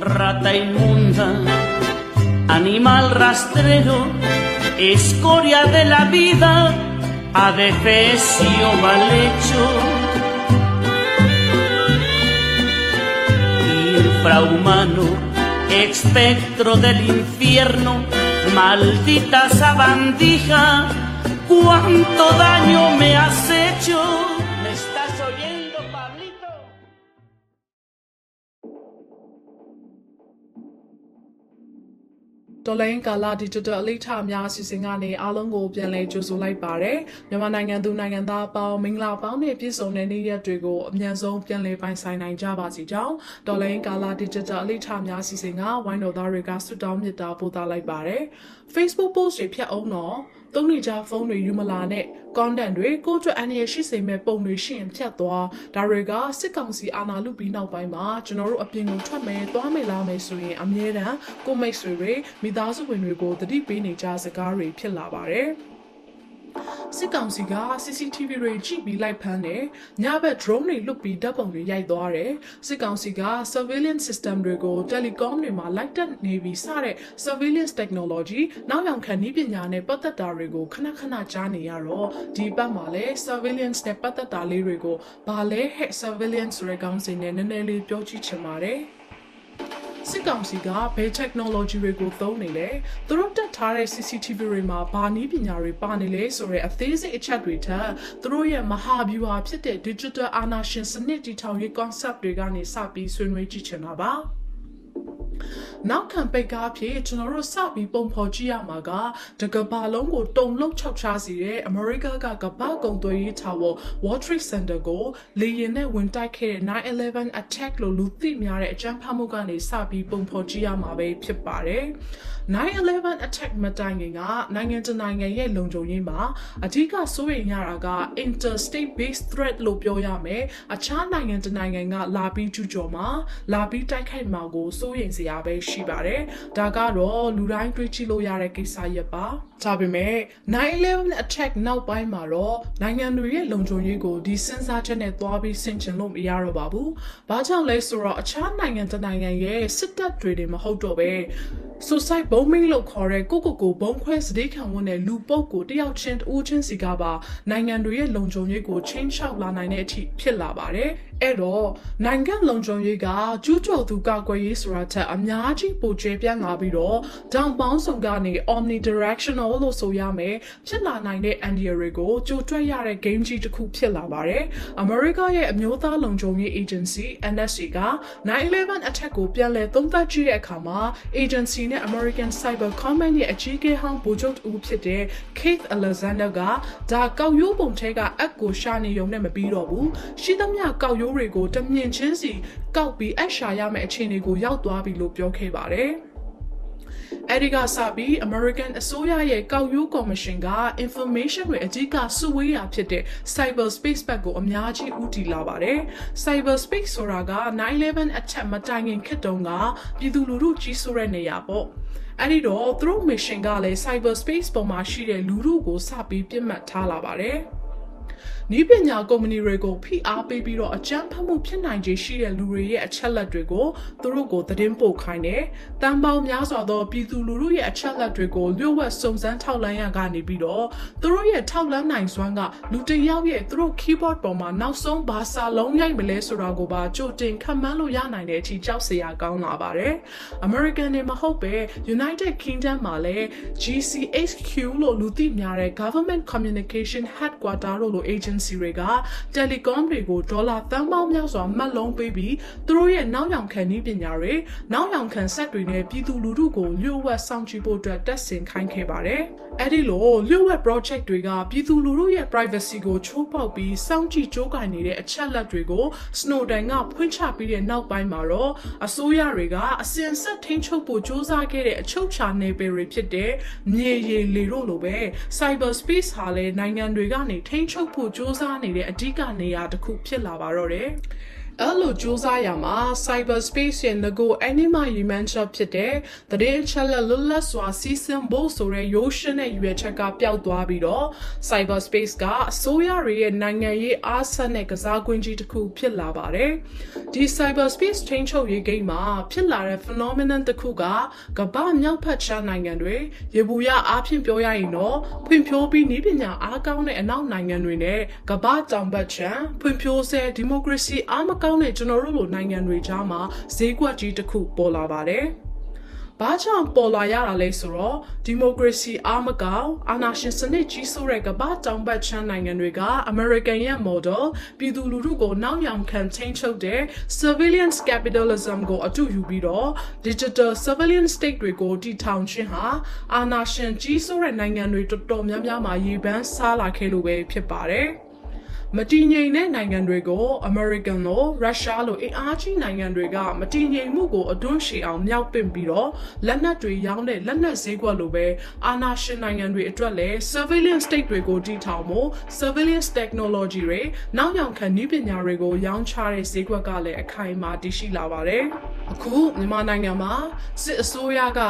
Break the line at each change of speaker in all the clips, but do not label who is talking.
Rata inmunda, animal rastrero, escoria de la vida, adefesio mal hecho. Infrahumano, espectro del infierno, maldita sabandija, cuánto daño me has hecho.
တော်လိုင်းကာလာဒီဂျစ်တယ်အလေးထားများအစီအစဉ်ကနေအားလုံးကိုပြန်လည်ကြိုဆိုလိုက်ပါတယ်မြန်မာနိုင်ငံသူနိုင်ငံသားအပေါင်းမင်္ဂလာပေါင်းနဲ့ပြည့်စုံတဲ့နေ့ရက်တွေကိုအမြန်ဆုံးပြန်လည်ပိုင်ဆိုင်နိုင်ကြပါစေကြောင်းတော်လိုင်းကာလာဒီဂျစ်တယ်အလေးထားများအစီအစဉ်ကဝိုင်းတော်သားတွေကဆွတောင်းမြတ်တာပို့သလိုက်ပါတယ် Facebook post တွေဖြတ်အောင်တော့ သုံးနေကြဖုန်းတွေယူမလာနဲ့ content တွေကိုယ့်အတွက်အန္တရာယ်ရှိစေမဲ့ပုံတွေရှိရင်ဖြတ်သွားဒါတွေကစစ်ကောင်စီအာဏာလုပြီးနောက်ပိုင်းမှာကျွန်တော်တို့အပြင်ကိုထွက်မယ်သွားမယ်လာမယ်ဆိုရင်အမြဲတမ်းကိုယ့်မိတ်ဆွေတွေမိသားစုဝင်တွေကိုတတိပေးနေကြစကားတွေဖြစ်လာပါတယ် စစ်ကောင်စီက CCTV တွေကြည့်ပြီးလိုက်ဖမ်းတယ်။ညဘက် drone တွေလွတ်ပြီးဓာတ်ပုံတွေရိုက်သွားတယ်။စစ်ကောင်စီက surveillance system တွေကို telecom တွေမှာလိုက်တက်နေပြီးစတဲ့ surveillance technology နောက်ယောင်ခံနည်းပညာနဲ့ပတ်သက်တာတွေကိုခဏခဏကြားနေရတော့ဒီဘက်မှာလည်း surveillance နဲ့ပတ်သက်တာလေးတွေကိုဘာလဲ hack surveillance ဆိုတဲ့ကောင်းစဉ်နဲ့နည်းနည်းလေးပြောကြည့်ချင်ပါတယ်။စစ်ကောင်စီကဘယ် technology တွေကိုသုံးနေလဲသူတို့တက် ထားတဲ့ CCTV တွေမှာဘာနည်းပညာတွေပါနေလဲဆိုတဲ့အသေးစိတ်အချက်တွေထက်သူတို့ရဲ့မဟာဗျူဟာဖြစ်တဲ့ digital အာဏာရှင်စနစ်တည်ထောင်ရေး concept တွေကနေစပြီးဆွေးနွေးကြည့်ချင်တာပါ နောက်ခံပိတ်ကားဖြစ်ကျွန်တော်တို့စပြီးပုံဖော်ကြည့်ရမှာကတကဘာလုံးကိုတုံလုံးခြောက်ချစီတဲ့အမေရိကကကပ္ပကုံသွေးရေးထားဖို့ World Trade Center ကိုလေယာဉ်နဲ့ဝင်တိုက်ခဲ့တဲ့9/11 attack လို့လူသိများတဲ့အကြမ်းဖက်မှုကနေစပြီးပုံဖော်ကြည့်ရမှာပဲဖြစ်ပါတယ်9/11 attack မတိုင်ခင်ကနိုင်ငံတကာနိုင်ငံရဲ့လုံခြုံရေးမှာအဓိကစိုးရိမ်ရတာက interstate based threat လို့ပြောရမယ်အခြားနိုင်ငံတကာနိုင်ငံကလာပြီးကျူးကျော်မှာလာပြီးတိုက်ခိုက်မှာကိုစိုးရိမ်စရာပဲရှိပါတယ်ဒါကတော့လူတိုင်းတွေးကြည့်လို့ရတဲ့ကိစ္စရပ်ပါဒါပေမဲ့9/11 attack နောက်ပိုင်းမှာတော့နိုင်ငံတွေရဲ့လုံခြုံရေးကိုဒီစဉ်းစားချက်နဲ့သွားပြီးဆင်ခြင်လို့မရတော့ပါဘူး။ဘာကြောင့်လဲဆိုတော့အခြားနိုင်ငံတစ်နိုင်ငံရဲ့စစ်တပ်တွေတွေမဟုတ်တော့ပဲ suicide bombing လို့ခေါ်တဲ့ကိုကိုကိုဘုံခွဲစတိခံဝန်တဲ့လူပုတ်ကိုတယောက်ချင်းတူးချင်းစီကပါနိုင်ငံတွေရဲ့လုံခြုံရေးကိုချင်းချောက်လာနိုင်တဲ့အထိဖြစ်လာပါတယ်။ အဲ့တော့နိုင်ငံလုံခြုံရေးကကျူးကျော်သူကာကွယ်ရေးဆိုတာထက်အများကြီးပိုကျယ်ပြန့်လာပြီးတော့တောင်ပေါင်းစုံကနေ omnidirectional လို့ဆိုရမယ်ဖြစ်လာနိုင်တဲ့ Android တွေကိုကြိုတွက်ရတဲ့ game ကြီးတစ်ခုဖြစ်လာပါတယ်။ America ရဲ့အမျိုးသားလုံခြုံရေး agency NSA က9/11 attack ကိုပြန်လည်သုံးသပ်ကြည့်တဲ့အခါမှာ agency နဲ့ American Cyber Command ရဲ့အကြီးအကဲဟောင်းဗိုလ်ချုပ်တူဖြစ်တဲ့ Keith Alexander ကဒါကောက်ရိုးပုံထဲကအက်ကိုရှာနေုံနဲ့မပြီးတော့ဘူး။ရှိသမျှကောက်ရိုးတွေကိုတမြင်ချင်းစီကောက်ပြီးအက်ရှာရမယ့်အခြေအနေကိုရောက်သွားပြီလို့ပြောခဲ့ပါတယ်။အဲ့ဒီကစပြီး American အစိုးရရဲ့ကောက်ရိုးကော်မရှင်က information တွေအကြီးကစုဝေးရဖြစ်တဲ့ cyberspace ဘက်ကိုအများကြီးဦးတည်လာပါတယ်။ cyberspace ဆိုတာက9/11အချက်မတိုင်ခင်ခေတ်တုန်းကပြည်သူလူထုကြီးစိုးတဲ့နေရာပေါ့။အဲ့ဒီတော့သူတို့ mission ကလည်း cyberspace ပေါ်မှာရှိတဲ့လူထုကိုစပြီးပြစ်မှတ်ထားလာပါတယ်။ နီးပညာကုမ္ပဏီတွေကိုဖိအားပေးပြီးတော့အကြမ်းဖက်မှုဖြစ်နိုင်ခြေရှိတဲ့လူတွေရဲ့အချက်လက်တွေကိုသူတို့ကိုသတင်းပို့ခိုင်းတယ်။တန်ပေါင်းများစွာသောပြည်သူလူထုရဲ့အချက်လက်တွေကိုလျှို့ဝှက်စုံစမ်းထောက်လှမ်းရကနေပြီးတော့သူတို့ရဲ့ထောက်လှမ်းနိုင်စွမ်းကလူတစ်ယောက်ရဲ့သူတို့ keyboard ပေါ်မှာနောက်ဆုံးဘာစာလုံးရိုက်မလဲဆိုတာကိုပါကြိုတင်ခန့်မှန်းလို့ရနိုင်တဲ့အထိကြောက်စရာကောင်းလာပါတယ်။ American တွေမဟုတ်ပဲ United Kingdom မှာလည်း GCHQ လို့လူသိများတဲ့ Government Communication Headquarter လို့ agency agency တွေက telecom တွေကိုဒေါ်လာသန်းပေါင်းများစွာမှတ်လုံးပေးပြီးသူတို့ရဲ့နောက်ယောင်ခံနည်းပညာတွေနောက်ယောင်ခံဆက်တွေနဲ့ပြည်သူလူထုကိုလျှို့ဝှက်စောင့်ကြည့်ဖို့အတွက်တက်ဆင်ခိုင်းခဲ့ပါတယ်။အဲဒီလိုလျှို့ဝှက် project တွေကပြည်သူလူထုရဲ့ privacy ကိုချိုးဖောက်ပြီးစောင့်ကြည့်ကြိုးကင်နေတဲ့အချက်လက်တွေကို Snowden ကဖွင့်ချပြီးတဲ့နောက်ပိုင်းမှာတော့အစိုးရတွေကအစင်ဆက်ထိန်းချုပ်ဖို့စ조사ခဲ့တဲ့အချုပ်ချာနယ်ပယ်တွေဖြစ်တဲ့မြေရီလေတို့လိုပဲ cyber space ဟာလည်းနိုင်ငံတွေကနေထိန်းချုပ်ဖို့စ조사နေတဲ့အဓိကနေရာတစ်ခုဖြစ်လာပါတော့တယ်။ အဲ့လိုစူးစမ်းရမှာ cyberspace ရဲ့ငကို anima ရည်မှန်းချက်ဖြစ်တဲ့သတင်းအချက်လက်လွတ်လပ်စွာစီးဆင်းဖို့ဆိုတဲ့ရိုးရှင်းတဲ့ရွေချက်ကပျောက်သွားပြီးတော့ cyberspace ကအစိုးရတွေရဲ့နိုင်ငံရေးအားဆက်တဲ့ကစားကွင်းကြီးတစ်ခုဖြစ်လာပါတယ်။ဒီ cyberspace ချင်းချုပ်ရေးဂိမ်းမှာဖြစ်လာတဲ့ phenomenon တစ်ခုကကမ္ဘာမြောက်ဖက်ခြမ်းနိုင်ငံတွေရေဘူးရအားဖြင့်ပြောရရင်တော့ဖွံ့ဖြိုးပြီးနည်းပညာအားကောင်းတဲ့အနောက်နိုင်ငံတွေနဲ့ကမ္ဘာတောင်ဘက်ခြမ်းဖွံ့ဖြိုးဆဲဒီမိုကရေစီအားမကောင်းတဲ့ကျွန်တော်တို့လိုနိုင်ငံတွေကြားမှာဈေးကွက်ကြီးတစ်ခုပေါ်လာပါတယ်။ဘာကြောင့်ပေါ်လာရတာလဲဆိုတော့ဒီမိုကရေစီအားမကောင်းအာဏာရှင်စနစ်ကြီးစိုးတဲ့ကမ္ဘာတောင်ဘက်ချမ်းနိုင်ငံတွေက American ရဲ့ model ပြည်သူလူထုကိုနောက်ယောင်ခံချင်းချုပ်တဲ့ surveillance capitalism ကိုအတူယူပြီးတော့ digital surveillance state တွေကိုတည်ထောင်ခြင်းဟာအာဏာရှင်ကြီးစိုးတဲ့နိုင်ငံတွေတော်တော်များများမှာရေပန်းစားလာခဲ့လို့ပဲဖြစ်ပါတယ်။ မတည်ငြိမ်တဲ့နိုင်ငံတွေကို American လိုရုရှားလိုအင်အားကြီးနိုင်ငံတွေကမတည်ငြိမ်မှုကိုအတွန်းရှည်အောင်မြောက်ပင့်ပြီးတော့လက်နက်တွေရောင်းတဲ့လက်နက်ဈေးကွက်လိုပဲအာဏာရှင်နိုင်ငံတွေအတွက်လည်း surveillance state တွေကိုတည်ထောင်ဖို့ surveillance technology တွေနောက်ယောင်ခံနည်းပညာတွေကိုရောင်းချတဲ့ဈေးကွက်ကလည်းအခိုင်အမာတည်ရှိလာပါတယ်။ အခုမြန်မာနိုင်ငံမှာစစ်အစိုးရက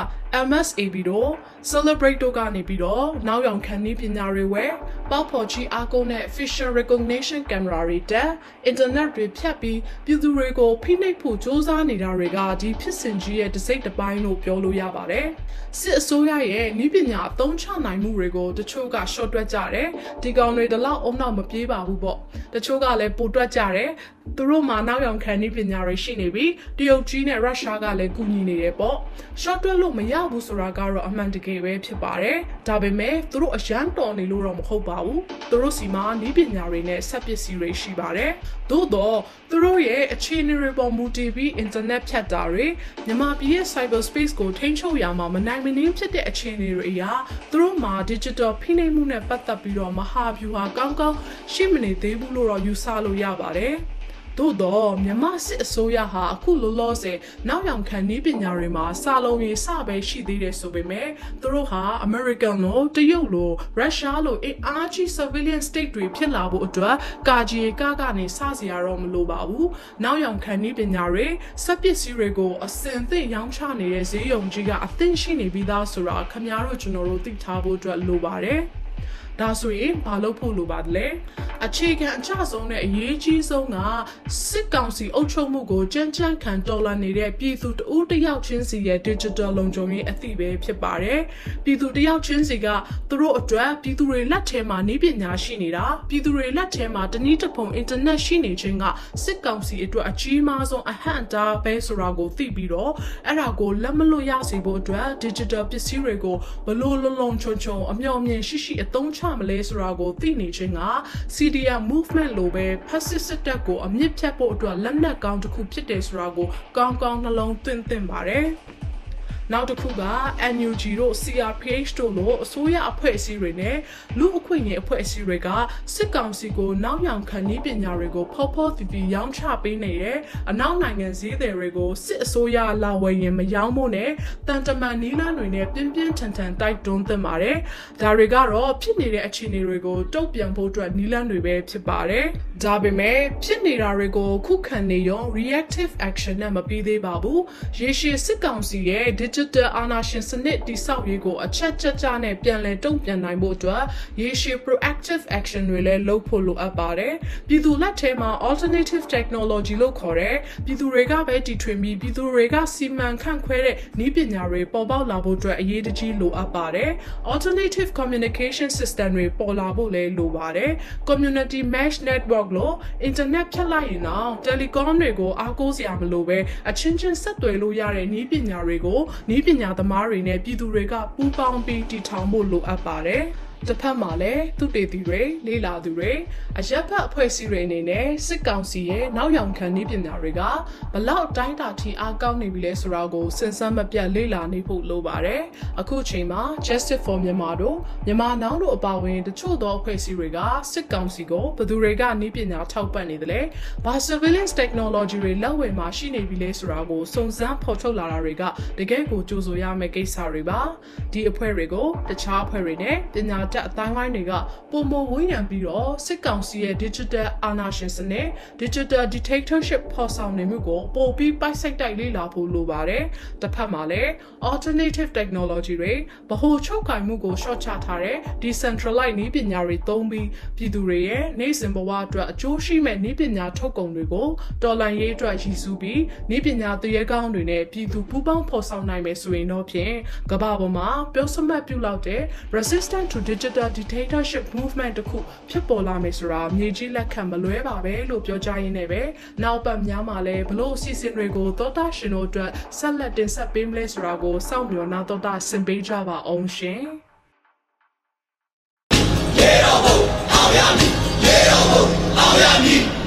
MSAB တို့ Celebrate တို့ကနေပြီးတော့နောက်ယောင်ခံနည်းပညာတွေဝယ်ပေါက်ဖော်ကြီးအားကုန်တဲ့ facial recognition camera တွေတက် internet တွေဖြတ်ပြီးပြည်သူတွေကိုဖိနှိပ်ဖို့စ조사နေတာတွေကဒီဖြစ်စဉ်ကြီးရဲ့တစ်စိတ်တစ်ပိုင်းလို့ပြောလို့ရပါတယ်စစ်အစိုးရရဲ့နည်းပညာအသုံးချနိုင်မှုတွေကိုတချို့ကရှော့တွက်ကြတယ်ဒီကောင်တွေတလောက်အုံနောက်မပြေးပါဘူးပေါ့တချို့ကလည်းပိုတွက်ကြတယ်သူတို့မှာနောက်ယောင်ခံနည်းပညာတွေရှိနေပြီးတရုတ်ကြီးနဲ့ရုရှားကလည်းကူညီနေတယ်ပေါ့ရှော့တွက်လို့မရဘူးဆိုတာကတော့အမှန်တကယ်ပဲဖြစ်ပါတယ်ဒါပေမဲ့သူတို့အရန်တော်နေလို့တော့မဟုတ်ပါဘူးသူတို့စီမှာနည်းပညာတွေနဲ့ဆက်ပစ္စည်းတွေရှိပါတယ်သို့တော့သူတို့ရဲ့အခြေအနေတွေပေါ်မူတည်ပြီး internet ဖြတ်တာတွေမြန်မာပြည်ရဲ့ cyber space ကိုထိန်းချုပ်ရမှာမနိုင်မနှင်းဖြစ်တဲ့အခြေအနေတွေအရာသူတို့မှာ digital ဖိနှိပ်မှုနဲ့ပတ်သက်ပြီးတော့မဟာဗျူဟာကောင်းကောင်းရှိမနေသေးဘူးလို့တော့ယူဆလို့ရပါတယ် သို့တော့မြမစစ်အစိုးရဟာအခုလောလောဆယ်နောက်ယောင်ခံနည်းပညာတွေမှာစာလုံးရေးစပဲရှိသေးတယ်ဆိုပေမဲ့သူတို့ဟာ American လိုတရုတ်လိုရုရှားလိုအင်အားကြီး surveillance state တွေဖြစ်လာဖို့အတွက်ကာဂျီကကနေစစရာတော့မလိုပါဘူးနောက်ယောင်ခံနည်းပညာတွေစက်ပစ္စည်းတွေကိုအစင်သင့်ရောင်းချနေတဲ့ဈေးရုံကြီးကအသင့်ရှိနေပြီးသားဆိုတာခင်ဗျားတို့ကျွန်တော်တို့သိထားဖို့အတွက်လိုပါတယ် ဒါဆိုရင်ဘာလုပ်ဖို့လိုပါသလဲအခြေခံအကျဆုံးနဲ့အရေးကြီးဆုံးကစစ်ကောင်စီအုပ်ချုပ်မှုကိုကြမ်းကြမ်းခံတော်လှန်နေတဲ့ပြည်သူတဦးတစ်ယောက်ချင်းစီရဲ့ digital လုံခြုံရေးအသိပဲဖြစ်ပါတယ်ပြည်သူတစ်ယောက်ချင်းစီကသူတို့အတွက်ပြည်သူတွေလက်ထဲမှာနေပညာရှိနေတာပြည်သူတွေလက်ထဲမှာတနည်းတစ်ပုံ internet ရှိနေခြင်းကစစ်ကောင်စီအတွက်အကြီးမားဆုံးအဟန့်တားပဲဆိုတာကိုသိပြီးတော့အဲ့ဒါကိုလက်မလွတ်ရစေဖို့အတွက် digital ပစ္စည်းတွေကိုဘလို့လုံးလုံးချုံချုံအမျှော်မြင်ရှိရှိအသုံးချမလဲဆိုတာကိုသိနေခြင်းက CDM movement လိုပဲဖက်စစ်စစ်တပ်ကိုအမြင့်ဖြတ်ဖို့အတွက်လက်နက်ကောင်းတစ်ခုဖြစ်တယ်ဆိုတာကိုကောင်းကောင်းနှလုံးသွင်းသင့်ပါတယ်။ နောက်တစ်ခုက NUG တို့ CRPH တို့လိုအစိုးရအဖွဲ့အစည်းတွေနဲ့လူအခွင့်အရေးအဖွဲ့အစည်းတွေကစစ်ကောင်စီကိုနောက်ယောင်ခံနည်းပညာတွေကိုဖောက်ဖောက်တီတီရောင်းချပေးနေတဲ့အနောက်နိုင်ငံစည်းသည်တွေကိုစစ်အစိုးရလာဝယ်ရင်မရောင်းဖို့နဲ့တန်တမန်နီးလာတွေနဲ့ပြင်းပြင်းထန်ထန်တိုက်တွန်းသင့်ပါတယ်။ဒါတွေကတော့ဖြစ်နေတဲ့အခြေအနေတွေကိုတုံ့ပြန်ဖို့အတွက်နီးလန်းတွေပဲဖြစ်ပါတယ်။ဒါပေမဲ့ဖြစ်နေတာတွေကိုခုခံနေရုံ reactive action နဲ့မပြီးသေးပါဘူး။ရေရှည်စစ်ကောင်စီရဲ့ digital အာဏာရှင်စနစ်တိဆောက်ရေးကိုအချက်ကြကြနဲ့ပြန်လည်တုံ့ပြန်နိုင်ဖို့အတွက်ရေရှည် proactive action တွေလည်းလုပ်ဖို့လိုအပ်ပါတယ်။ပြည်သူလက်ထဲမှာ alternative technology လို့ခေါ်တဲ့ပြည်သူတွေကပဲတီထွင်ပြီးပြည်သူတွေကစီမံခန့်ခွဲတဲ့နည်းပညာတွေပေါ်ပေါက်လာဖို့အတွက်အရေးတကြီးလိုအပ်ပါတယ်။ alternative communication system တွေပေါ်လာဖို့လည်းလိုပါတယ်။ community mesh network လို့ internet ဖြတ်လိုက်ရင်တော့ telecom တွေကိုအားကိုးစရာမလိုပဲအချင်းချင်းဆက်သွယ်လို့ရတဲ့နည်းပညာတွေကိုနည်းပညာသမားတွေနဲ့ပြည်သူတွေကပူးပေါင်းပြီးတည်ထောင်ဖို့လိုအပ်ပါတယ်။ တစ်ဖက်မှာလည်းသူတေတီတွေလေးလာသူတွေအရက်ဖက်အဖွဲ့အစည်းတွေအနေနဲ့စစ်ကောင်စီရဲ့နောက်ယောင်ခံနည်းပညာတွေကဘလောက်တိုင်းတာထိအားကောင်းနေပြီလဲဆိုတာကိုစဉ်းစားမပြတ်လေ့လာနေဖို့လိုပါတယ်အခုချိန်မှာ Justice for Myanmar တို့မြန်မာနောင်တို့အပါအဝင်တချို့သောအဖွဲ့အစည်းတွေကစစ်ကောင်စီကိုဘယ်သူတွေကနည်းပညာထောက်ပံ့နေတယ်လဲဘာ surveillance technology တွေလက်ဝယ်မှာရှိနေပြီလဲဆိုတာကိုစုံစမ်းဖော်ထုတ်လာတာတွေကတကယ့်ကိုကြိုးဆိုရမယ့်ကိစ္စတွေပါဒီအဖွဲ့တွေကိုတခြားအဖွဲ့တွေနဲ့ပညာတက်အတိုင်းဝိုင်းတွေကပုံမဝန်းရံပြီးတော့စစ်ကောင်စီရဲ့ digital အာဏာရှင်စနစ် digital dictatorship ဖော်ဆောင်နေမှုကိုပိုပြီးပိုက်စိတ်တိုက်လေ့လာဖို့လိုပါတယ်။တစ်ဖက်မှာလည်း alternative technology တွေဗဟိုချုပ်ကိုင်မှုကို short ချထားတဲ့ decentralized နည်းပညာတွေသုံးပြီးပြည်သူတွေရဲ့နေ့စဉ်ဘဝအတွက်အကျိုးရှိမဲ့နည်းပညာထုတ်ကုန်တွေကိုတော်လှန်ရေးအတွက်ရည်စူးပြီးနည်းပညာတရေကောင်းတွေနဲ့ပြည်သူပူးပေါင်းဖော်ဆောင်နိုင်မယ်ဆိုရင်တော့ဖြင့်ကမ္ဘာပေါ်မှာပြောစမှတ်ပြုလောက်တဲ့ resistant to digital dictatorship movement တစ်ခုဖြစ်ပေါ်လာမယ်ဆိုတာမြေကြီးလက်ခံမလွဲပါပဲလို့ပြောကြားရင်းနဲ့ပဲနောက်ပတ်များမှာလည်းဘလို့အစီအစဉ်တွေကိုသောတာရှင်တို့အတွက်ဆက်လက်တင်ဆက်ပေးမလဲဆိုတာကိုစောင့်မျှော်နောက်တော့တာဆင်ပေးကြပါအောင်ရှင်။
ရေတော်ဘုံအောင်ရမည်ရေတော်ဘုံအောင်ရမည်